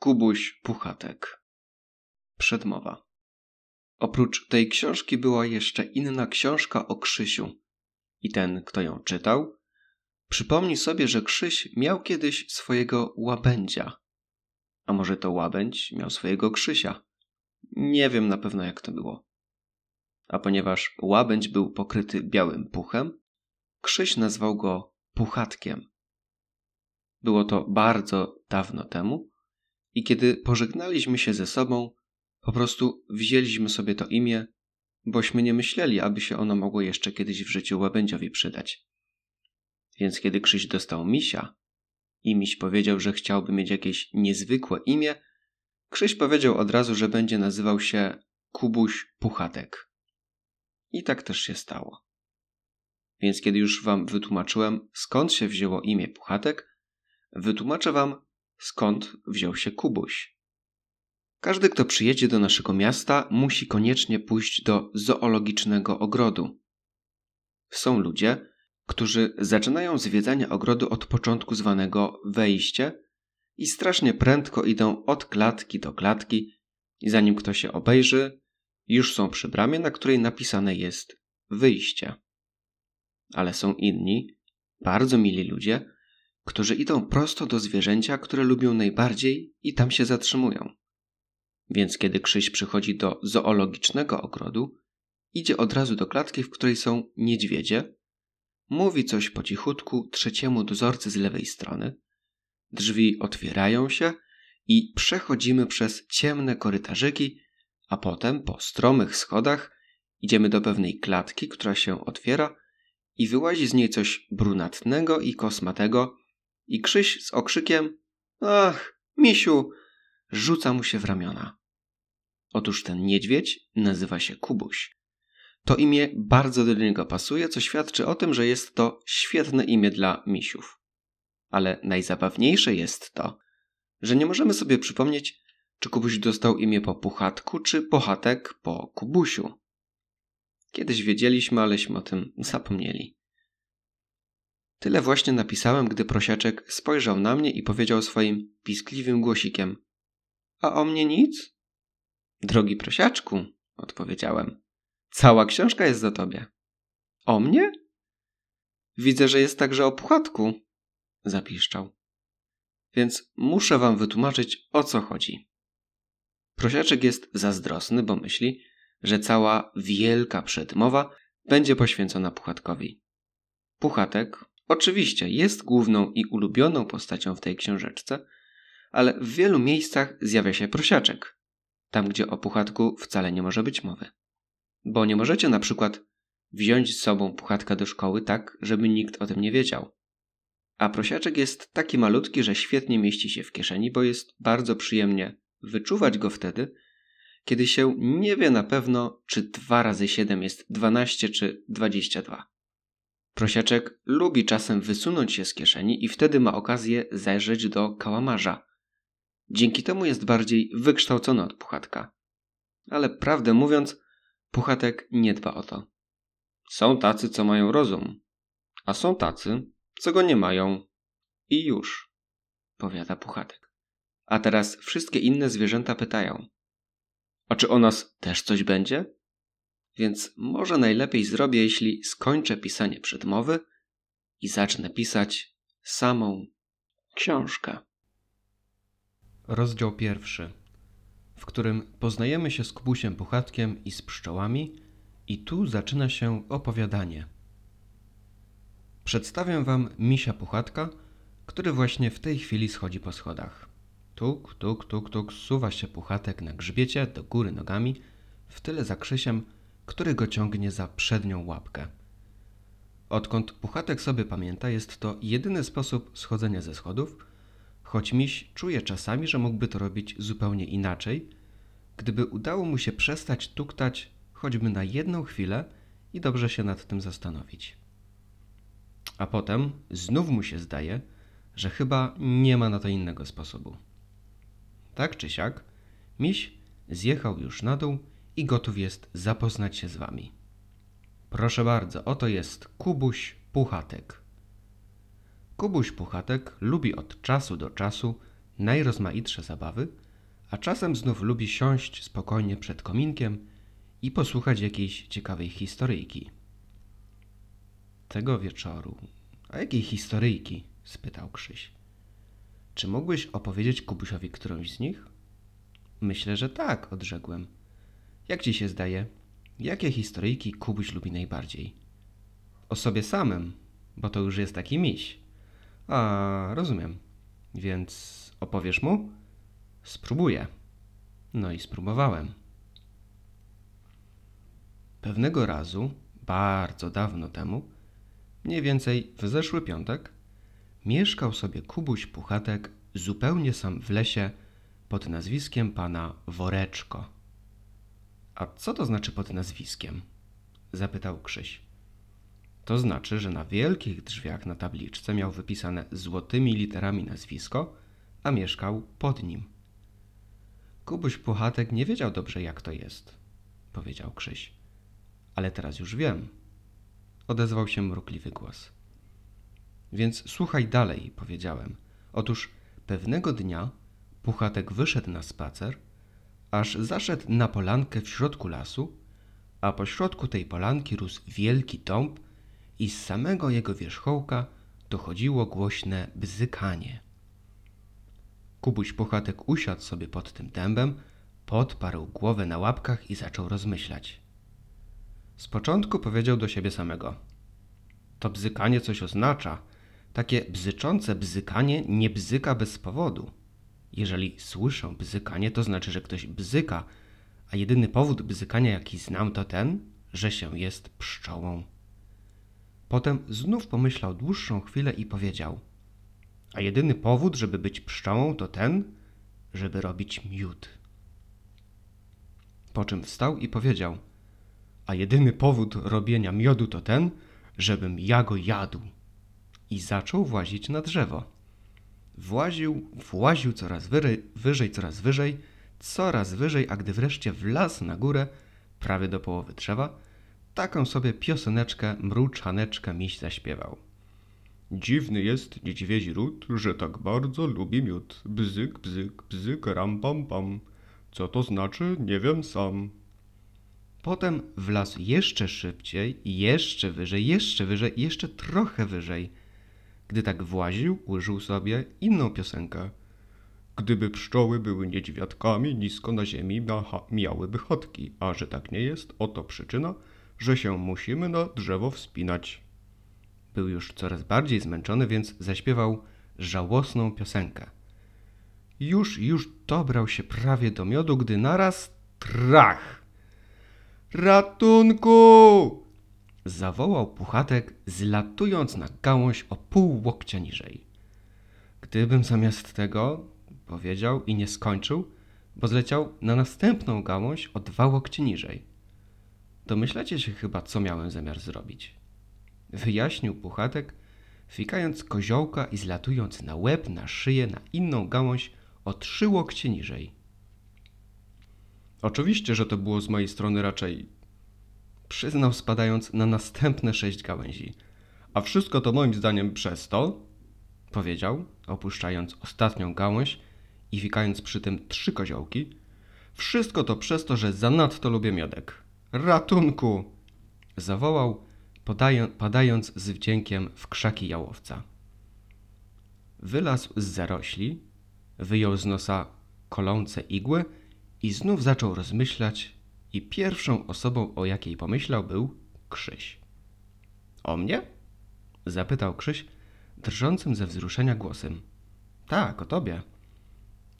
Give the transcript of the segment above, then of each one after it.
Kubuś Puchatek. Przedmowa. Oprócz tej książki była jeszcze inna książka o Krzysiu. I ten, kto ją czytał, przypomni sobie, że Krzyś miał kiedyś swojego łabędzia. A może to łabędź miał swojego Krzysia? Nie wiem na pewno jak to było. A ponieważ łabędź był pokryty białym puchem, Krzyś nazwał go Puchatkiem. Było to bardzo dawno temu i kiedy pożegnaliśmy się ze sobą, po prostu wzięliśmy sobie to imię, bośmy nie myśleli, aby się ono mogło jeszcze kiedyś w życiu łabędziowi przydać. Więc kiedy Krzyś dostał misia i miś powiedział, że chciałby mieć jakieś niezwykłe imię, Krzyś powiedział od razu, że będzie nazywał się Kubuś Puchatek. I tak też się stało. Więc kiedy już wam wytłumaczyłem, skąd się wzięło imię Puchatek, wytłumaczę wam, skąd wziął się Kubuś. Każdy, kto przyjedzie do naszego miasta, musi koniecznie pójść do zoologicznego ogrodu. Są ludzie, którzy zaczynają zwiedzanie ogrodu od początku zwanego wejście i strasznie prędko idą od klatki do klatki i zanim ktoś się obejrzy, już są przy bramie, na której napisane jest wyjście. Ale są inni, bardzo mili ludzie, którzy idą prosto do zwierzęcia, które lubią najbardziej i tam się zatrzymują. Więc kiedy Krzyś przychodzi do zoologicznego ogrodu, idzie od razu do klatki, w której są niedźwiedzie, mówi coś po cichutku trzeciemu dozorcy z lewej strony, drzwi otwierają się i przechodzimy przez ciemne korytarzyki, a potem po stromych schodach idziemy do pewnej klatki, która się otwiera i wyłazi z niej coś brunatnego i kosmatego i Krzyś z okrzykiem Ach, misiu! rzuca mu się w ramiona. Otóż ten niedźwiedź nazywa się Kubuś. To imię bardzo do niego pasuje, co świadczy o tym, że jest to świetne imię dla misiów. Ale najzabawniejsze jest to, że nie możemy sobie przypomnieć, czy Kubuś dostał imię po Puchatku, czy Pochatek po Kubusiu. Kiedyś wiedzieliśmy, aleśmy o tym zapomnieli. Tyle właśnie napisałem, gdy prosiaczek spojrzał na mnie i powiedział swoim piskliwym głosikiem: A o mnie nic? Drogi prosiaczku, odpowiedziałem. Cała książka jest za tobie. O mnie? Widzę, że jest także o puchatku, zapiszczał. Więc muszę wam wytłumaczyć, o co chodzi. Prosiaczek jest zazdrosny, bo myśli, że cała wielka przedmowa będzie poświęcona Puchatkowi. Puchatek oczywiście jest główną i ulubioną postacią w tej książeczce, ale w wielu miejscach zjawia się prosiaczek, tam gdzie o Puchatku wcale nie może być mowy. Bo nie możecie na przykład wziąć z sobą Puchatka do szkoły tak, żeby nikt o tym nie wiedział. A prosiaczek jest taki malutki, że świetnie mieści się w kieszeni, bo jest bardzo przyjemnie wyczuwać go wtedy, kiedy się nie wie na pewno, czy 2 razy 7 jest 12 czy 22. Prosiaczek lubi czasem wysunąć się z kieszeni i wtedy ma okazję zajrzeć do kałamarza. Dzięki temu jest bardziej wykształcony od puchatka. Ale prawdę mówiąc, puchatek nie dba o to. Są tacy, co mają rozum, a są tacy, co go nie mają. I już, powiada puchatek. A teraz wszystkie inne zwierzęta pytają: A czy o nas też coś będzie? Więc może najlepiej zrobię, jeśli skończę pisanie przedmowy i zacznę pisać samą książkę. Rozdział pierwszy, w którym poznajemy się z Kubusiem Puchatkiem i z pszczołami, i tu zaczyna się opowiadanie. Przedstawię wam misia Puchatka, który właśnie w tej chwili schodzi po schodach. Tuk, tuk, tuk, tuk, suwa się Puchatek na grzbiecie do góry nogami, w tyle za Krzysiem, który go ciągnie za przednią łapkę. Odkąd Puchatek sobie pamięta, jest to jedyny sposób schodzenia ze schodów, choć miś czuje czasami, że mógłby to robić zupełnie inaczej, gdyby udało mu się przestać tuktać choćby na jedną chwilę i dobrze się nad tym zastanowić. A potem znów mu się zdaje, że chyba nie ma na to innego sposobu. Tak czy siak, miś zjechał już na dół i gotów jest zapoznać się z wami. Proszę bardzo, oto jest Kubuś Puchatek. Kubuś Puchatek lubi od czasu do czasu najrozmaitsze zabawy, a czasem znów lubi siąść spokojnie przed kominkiem i posłuchać jakiejś ciekawej historyjki. Tego wieczoru. A jakiej historyjki? spytał Krzyś. Czy mógłbyś opowiedzieć Kubusiowi którąś z nich? Myślę, że tak, odrzekłem. Jak ci się zdaje? Jakie historyjki Kubuś lubi najbardziej? O sobie samym, bo to już jest taki miś. A, rozumiem. Więc opowiesz mu? Spróbuję. No i spróbowałem. Pewnego razu, bardzo dawno temu, mniej więcej w zeszły piątek, mieszkał sobie Kubuś Puchatek zupełnie sam w lesie pod nazwiskiem pana Woreczko. A co to znaczy pod nazwiskiem? zapytał Krzyś. To znaczy, że na wielkich drzwiach na tabliczce miał wypisane złotymi literami nazwisko, a mieszkał pod nim. Kubuś Puchatek nie wiedział dobrze, jak to jest, powiedział Krzyś. Ale teraz już wiem. Odezwał się mrukliwy głos. Więc słuchaj dalej, powiedziałem. Otóż pewnego dnia Puchatek wyszedł na spacer, aż zaszedł na polankę w środku lasu, a po środku tej polanki rósł wielki dąb i z samego jego wierzchołka dochodziło głośne bzykanie. Kubuś Puchatek usiadł sobie pod tym dębem, podparł głowę na łapkach i zaczął rozmyślać. Z początku powiedział do siebie samego. To bzykanie coś oznacza. Takie bzyczące bzykanie nie bzyka bez powodu. Jeżeli słyszę bzykanie, to znaczy, że ktoś bzyka, a jedyny powód bzykania, jaki znam, to ten, że się jest pszczołą. Potem znów pomyślał dłuższą chwilę i powiedział: A jedyny powód, żeby być pszczołą, to ten, żeby robić miód. Po czym wstał i powiedział: A jedyny powód robienia miodu to ten, żebym ja go jadł. I zaczął włazić na drzewo. Właził, właził coraz wyżej, wyżej, coraz wyżej, coraz wyżej, a gdy wreszcie wlazł na górę, prawie do połowy drzewa, taką sobie pioseneczkę, mruczaneczkę miś zaśpiewał. Dziwny jest niedźwiedzi ród, że tak bardzo lubi miód. Bzyk, bzyk, bzyk, ram, pam, pam. Co to znaczy, nie wiem sam. Potem wlazł jeszcze szybciej, jeszcze wyżej, jeszcze wyżej, jeszcze trochę wyżej. Gdy tak właził, użył sobie inną piosenkę. Gdyby pszczoły były niedźwiadkami, nisko na ziemi miałyby chodki, a że tak nie jest, oto przyczyna, że się musimy na drzewo wspinać. Był już coraz bardziej zmęczony, więc zaśpiewał żałosną piosenkę. Już, już dobrał się prawie do miodu, gdy naraz trach! Ratunku! Zawołał Puchatek, zlatując na gałąź o pół łokcia niżej. Gdybym zamiast tego, powiedział i nie skończył, bo zleciał na następną gałąź o dwa łokcie niżej. Domyślacie się chyba, co miałem zamiar zrobić. Wyjaśnił Puchatek, fikając koziołka i zlatując na łeb, na szyję, na inną gałąź o trzy łokcie niżej. Oczywiście, że to było z mojej strony raczej przyznał spadając na następne sześć gałęzi. A wszystko to moim zdaniem przez to, powiedział, opuszczając ostatnią gałąź i wikając przy tym trzy koziołki, wszystko to przez to, że zanadto lubię miodek. Ratunku! zawołał, padając z wdziękiem w krzaki jałowca. Wylazł z zarośli, wyjął z nosa kolące igły i znów zaczął rozmyślać i pierwszą osobą, o jakiej pomyślał, był Krzyś. O mnie? zapytał Krzyś drżącym ze wzruszenia głosem. Tak, o tobie.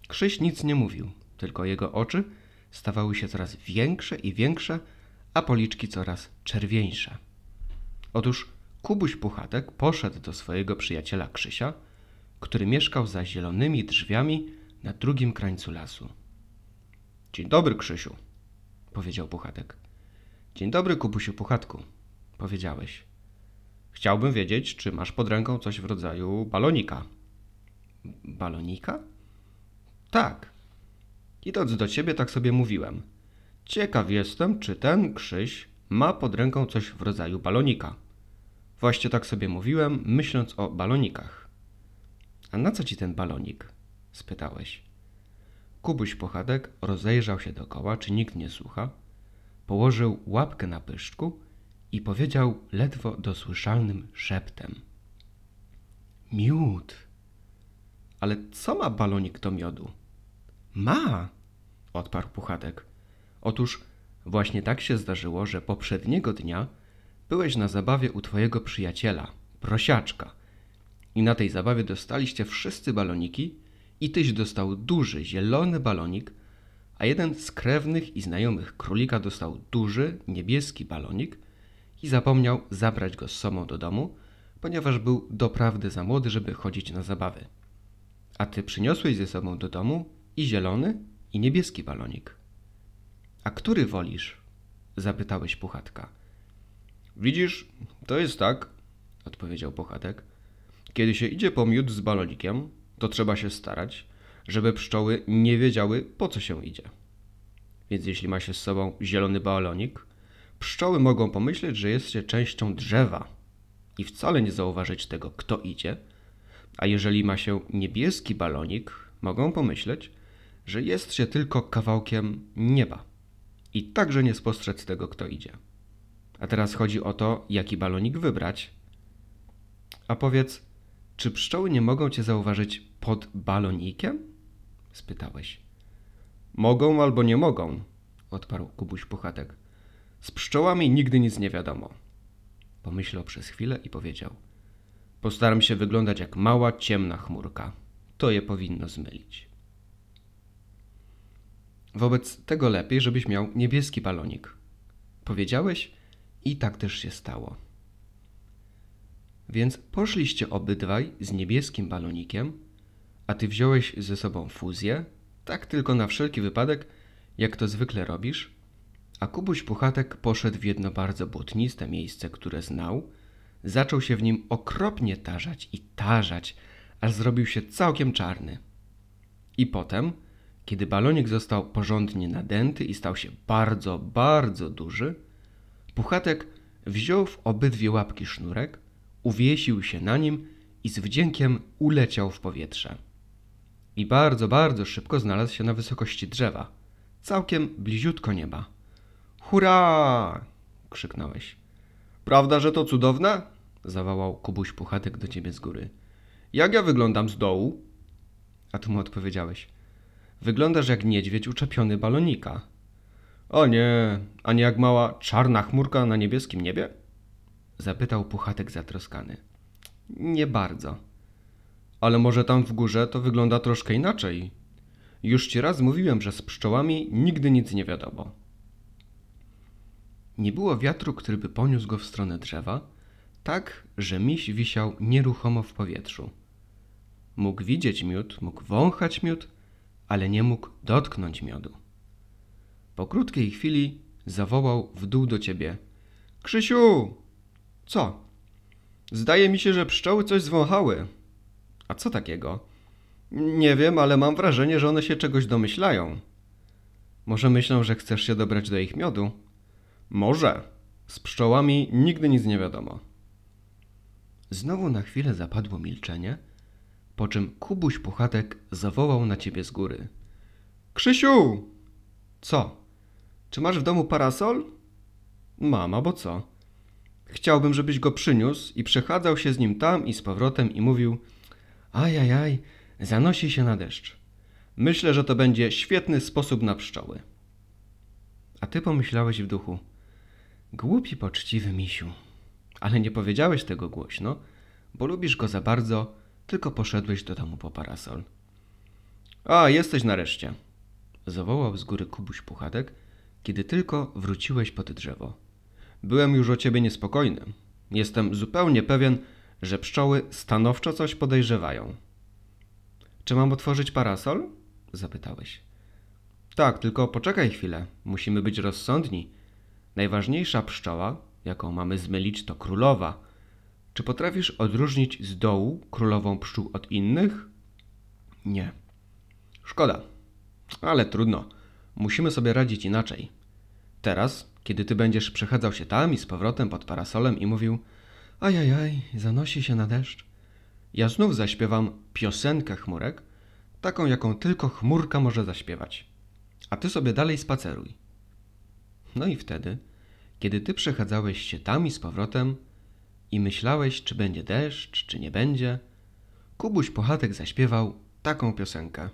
Krzyś nic nie mówił, tylko jego oczy stawały się coraz większe i większe, a policzki coraz czerwieńsze. Otóż Kubuś Puchatek poszedł do swojego przyjaciela Krzysia, który mieszkał za zielonymi drzwiami na drugim krańcu lasu. Dzień dobry, Krzysiu, powiedział Puchatek. Dzień dobry, Kubusiu Puchatku, powiedziałeś. Chciałbym wiedzieć, czy masz pod ręką coś w rodzaju balonika. Balonika? Tak. Idąc do ciebie, tak sobie mówiłem. Ciekaw jestem, czy ten Krzyś ma pod ręką coś w rodzaju balonika. Właśnie tak sobie mówiłem, myśląc o balonikach. A na co ci ten balonik? spytałeś. Kubuś Puchatek rozejrzał się dokoła, czy nikt nie słucha, położył łapkę na pyszczku i powiedział ledwo dosłyszalnym szeptem. Miód. Ale co ma balonik do miodu? Ma, odparł Puchatek. Otóż właśnie tak się zdarzyło, że poprzedniego dnia byłeś na zabawie u twojego przyjaciela, prosiaczka. I na tej zabawie dostaliście wszyscy baloniki i tyś dostał duży, zielony balonik, a jeden z krewnych i znajomych królika dostał duży, niebieski balonik i zapomniał zabrać go z sobą do domu, ponieważ był doprawdy za młody, żeby chodzić na zabawy. A ty przyniosłeś ze sobą do domu i zielony, i niebieski balonik. A który wolisz? zapytałeś Puchatka. Widzisz, to jest tak, odpowiedział Puchatek. Kiedy się idzie po miód z balonikiem, to trzeba się starać, żeby pszczoły nie wiedziały, po co się idzie. Więc jeśli ma się z sobą zielony balonik, pszczoły mogą pomyśleć, że jest się częścią drzewa i wcale nie zauważyć tego, kto idzie, a jeżeli ma się niebieski balonik, mogą pomyśleć, że jest się tylko kawałkiem nieba i także nie spostrzec tego, kto idzie. A teraz chodzi o to, jaki balonik wybrać. A powiedz, czy pszczoły nie mogą cię zauważyć pod balonikiem? spytałeś. Mogą albo nie mogą, odparł Kubuś Puchatek. Z pszczołami nigdy nic nie wiadomo. Pomyślał przez chwilę i powiedział. Postaram się wyglądać jak mała, ciemna chmurka. To je powinno zmylić. Wobec tego lepiej, żebyś miał niebieski balonik. Powiedziałeś i tak też się stało. Więc poszliście obydwaj z niebieskim balonikiem, a ty wziąłeś ze sobą fuzję, tak tylko na wszelki wypadek, jak to zwykle robisz, a Kubuś Puchatek poszedł w jedno bardzo błotniste miejsce, które znał, zaczął się w nim okropnie tarzać i tarzać, aż zrobił się całkiem czarny. I potem, kiedy balonik został porządnie nadęty i stał się bardzo, bardzo duży, Puchatek wziął w obydwie łapki sznurek, uwiesił się na nim i z wdziękiem uleciał w powietrze. I bardzo, bardzo szybko znalazł się na wysokości drzewa, całkiem bliziutko nieba. Hurra! krzyknąłeś. Prawda, że to cudowne? zawołał Kubuś Puchatek do ciebie z góry. Jak ja wyglądam z dołu? A tu mu odpowiedziałeś. Wyglądasz jak niedźwiedź uczepiony balonika. O nie, a nie jak mała czarna chmurka na niebieskim niebie? Zapytał Puchatek zatroskany. Nie bardzo. Ale może tam w górze to wygląda troszkę inaczej. Już ci raz mówiłem, że z pszczołami nigdy nic nie wiadomo. Nie było wiatru, który by poniósł go w stronę drzewa, tak, że miś wisiał nieruchomo w powietrzu. Mógł widzieć miód, mógł wąchać miód, ale nie mógł dotknąć miodu. Po krótkiej chwili zawołał w dół do ciebie. Krzysiu! Co? Zdaje mi się, że pszczoły coś zwąchały. A co takiego? Nie wiem, ale mam wrażenie, że one się czegoś domyślają. Może myślą, że chcesz się dobrać do ich miodu? Może. Z pszczołami nigdy nic nie wiadomo. Znowu na chwilę zapadło milczenie, po czym Kubuś Puchatek zawołał na ciebie z góry. Krzysiu! Co? Czy masz w domu parasol? Mama, bo co? Chciałbym, żebyś go przyniósł i przechadzał się z nim tam i z powrotem i mówił Ajajaj, zanosi się na deszcz. Myślę, że to będzie świetny sposób na pszczoły. A ty pomyślałeś w duchu Głupi, poczciwy misiu. Ale nie powiedziałeś tego głośno, bo lubisz go za bardzo, tylko poszedłeś do domu po parasol. A, jesteś nareszcie, zawołał z góry Kubuś Puchatek, kiedy tylko wróciłeś pod drzewo. Byłem już o ciebie niespokojny. Jestem zupełnie pewien, że pszczoły stanowczo coś podejrzewają. Czy mam otworzyć parasol? zapytałeś. Tak, tylko poczekaj chwilę. Musimy być rozsądni. Najważniejsza pszczoła, jaką mamy zmylić, to królowa. Czy potrafisz odróżnić z dołu królową pszczół od innych? Nie. Szkoda, ale trudno. Musimy sobie radzić inaczej. Teraz, kiedy ty będziesz przechadzał się tam i z powrotem pod parasolem i mówił Ajajaj, zanosi się na deszcz. Ja znów zaśpiewam piosenkę chmurek, taką jaką tylko chmurka może zaśpiewać. A ty sobie dalej spaceruj. No i wtedy, kiedy ty przechadzałeś się tam i z powrotem i myślałeś, czy będzie deszcz, czy nie będzie, Kubuś Puchatek zaśpiewał taką piosenkę.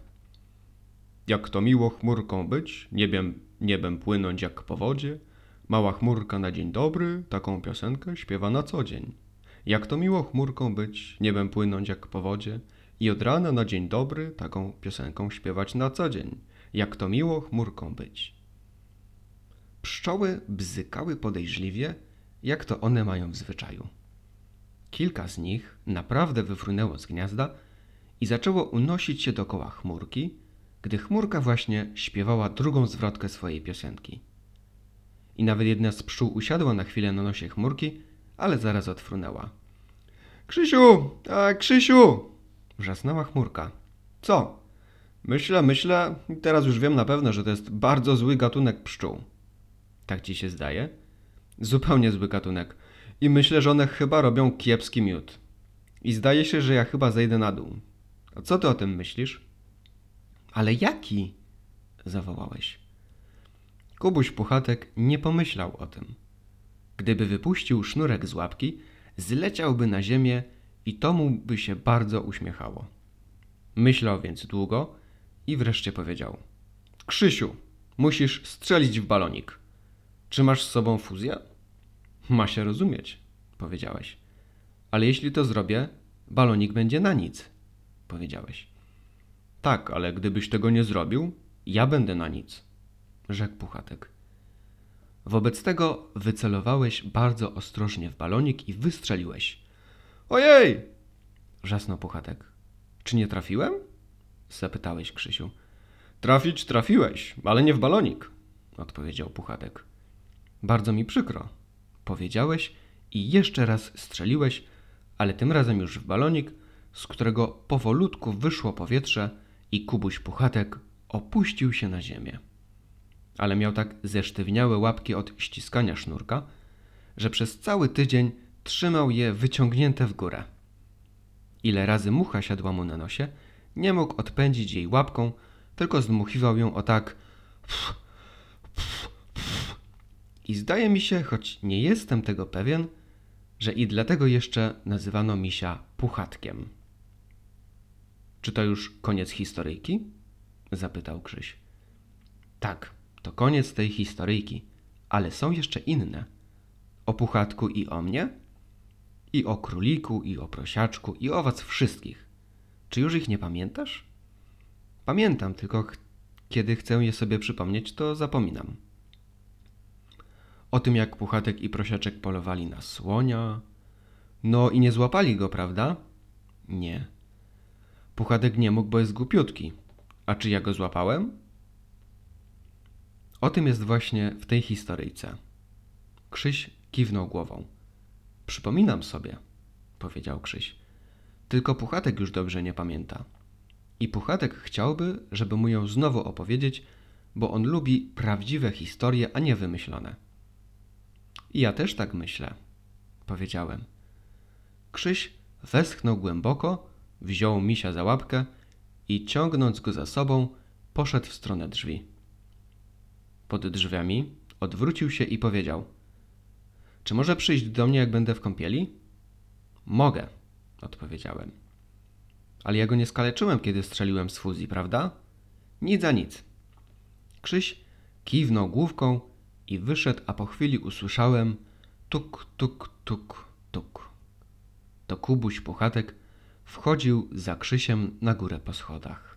Jak to miło chmurką być, niebem, niebem płynąć jak po wodzie, mała chmurka na dzień dobry, taką piosenkę śpiewa na co dzień. Jak to miło chmurką być, niebem płynąć jak po wodzie i od rana na dzień dobry taką piosenką śpiewać na co dzień. Jak to miło chmurką być. Pszczoły bzykały podejrzliwie, jak to one mają w zwyczaju. Kilka z nich naprawdę wyfrunęło z gniazda i zaczęło unosić się dokoła chmurki, gdy chmurka właśnie śpiewała drugą zwrotkę swojej piosenki. I nawet jedna z pszczół usiadła na chwilę na nosie chmurki, ale zaraz odfrunęła. Krzysiu, a Krzysiu! wrzasnęła chmurka. Co? Myślę, myślę, teraz już wiem na pewno, że to jest bardzo zły gatunek pszczół. Tak ci się zdaje? Zupełnie zły gatunek. I myślę, że one chyba robią kiepski miód. I zdaje się, że ja chyba zejdę na dół. A co ty o tym myślisz? Ale jaki? zawołałeś. Kubuś Puchatek nie pomyślał o tym. Gdyby wypuścił sznurek z łapki, zleciałby na ziemię i to mu by się bardzo uśmiechało. Myślał więc długo i wreszcie powiedział: Krzysiu, musisz strzelić w balonik. Czy masz z sobą fuzję? Ma się rozumieć, powiedziałeś. Ale jeśli to zrobię, balonik będzie na nic, powiedziałeś. Tak, ale gdybyś tego nie zrobił, ja będę na nic, rzekł Puchatek. Wobec tego wycelowałeś bardzo ostrożnie w balonik i wystrzeliłeś. Ojej! wrzasnął Puchatek. Czy nie trafiłem? zapytałeś Krzysiu. Trafić trafiłeś, ale nie w balonik, odpowiedział Puchatek. Bardzo mi przykro, powiedziałeś i jeszcze raz strzeliłeś, ale tym razem już w balonik, z którego powolutku wyszło powietrze i Kubuś Puchatek opuścił się na ziemię. Ale miał tak zesztywniałe łapki od ściskania sznurka, że przez cały tydzień trzymał je wyciągnięte w górę. Ile razy mucha siadła mu na nosie, nie mógł odpędzić jej łapką, tylko zdmuchiwał ją o tak. I zdaje mi się, choć nie jestem tego pewien, że i dlatego jeszcze nazywano misia puchatkiem. Czy to już koniec historyjki? zapytał Krzyś. Tak, to koniec tej historyjki, ale są jeszcze inne. O puchatku i o mnie? I o króliku, i o prosiaczku, i o was wszystkich. Czy już ich nie pamiętasz? Pamiętam, tylko ch kiedy chcę je sobie przypomnieć, to zapominam. O tym, jak puchatek i prosiaczek polowali na słonia. No i nie złapali go, prawda? Nie. Puchatek nie mógł, bo jest głupiutki. A czy ja go złapałem? O tym jest właśnie w tej historyjce. Krzyś kiwnął głową. Przypominam sobie, powiedział Krzyś. Tylko Puchatek już dobrze nie pamięta. I Puchatek chciałby, żeby mu ją znowu opowiedzieć, bo on lubi prawdziwe historie, a nie wymyślone. I ja też tak myślę, powiedziałem. Krzyś westchnął głęboko, wziął misia za łapkę i ciągnąc go za sobą, poszedł w stronę drzwi. Pod drzwiami odwrócił się i powiedział: Czy może przyjść do mnie, jak będę w kąpieli? Mogę, odpowiedziałem. Ale ja go nie skaleczyłem, kiedy strzeliłem z fuzji, prawda? Nic za nic. Krzyś kiwnął główką i wyszedł, a po chwili usłyszałem tuk, tuk, tuk, tuk. To Kubuś Puchatek wchodził za Krzysiem na górę po schodach.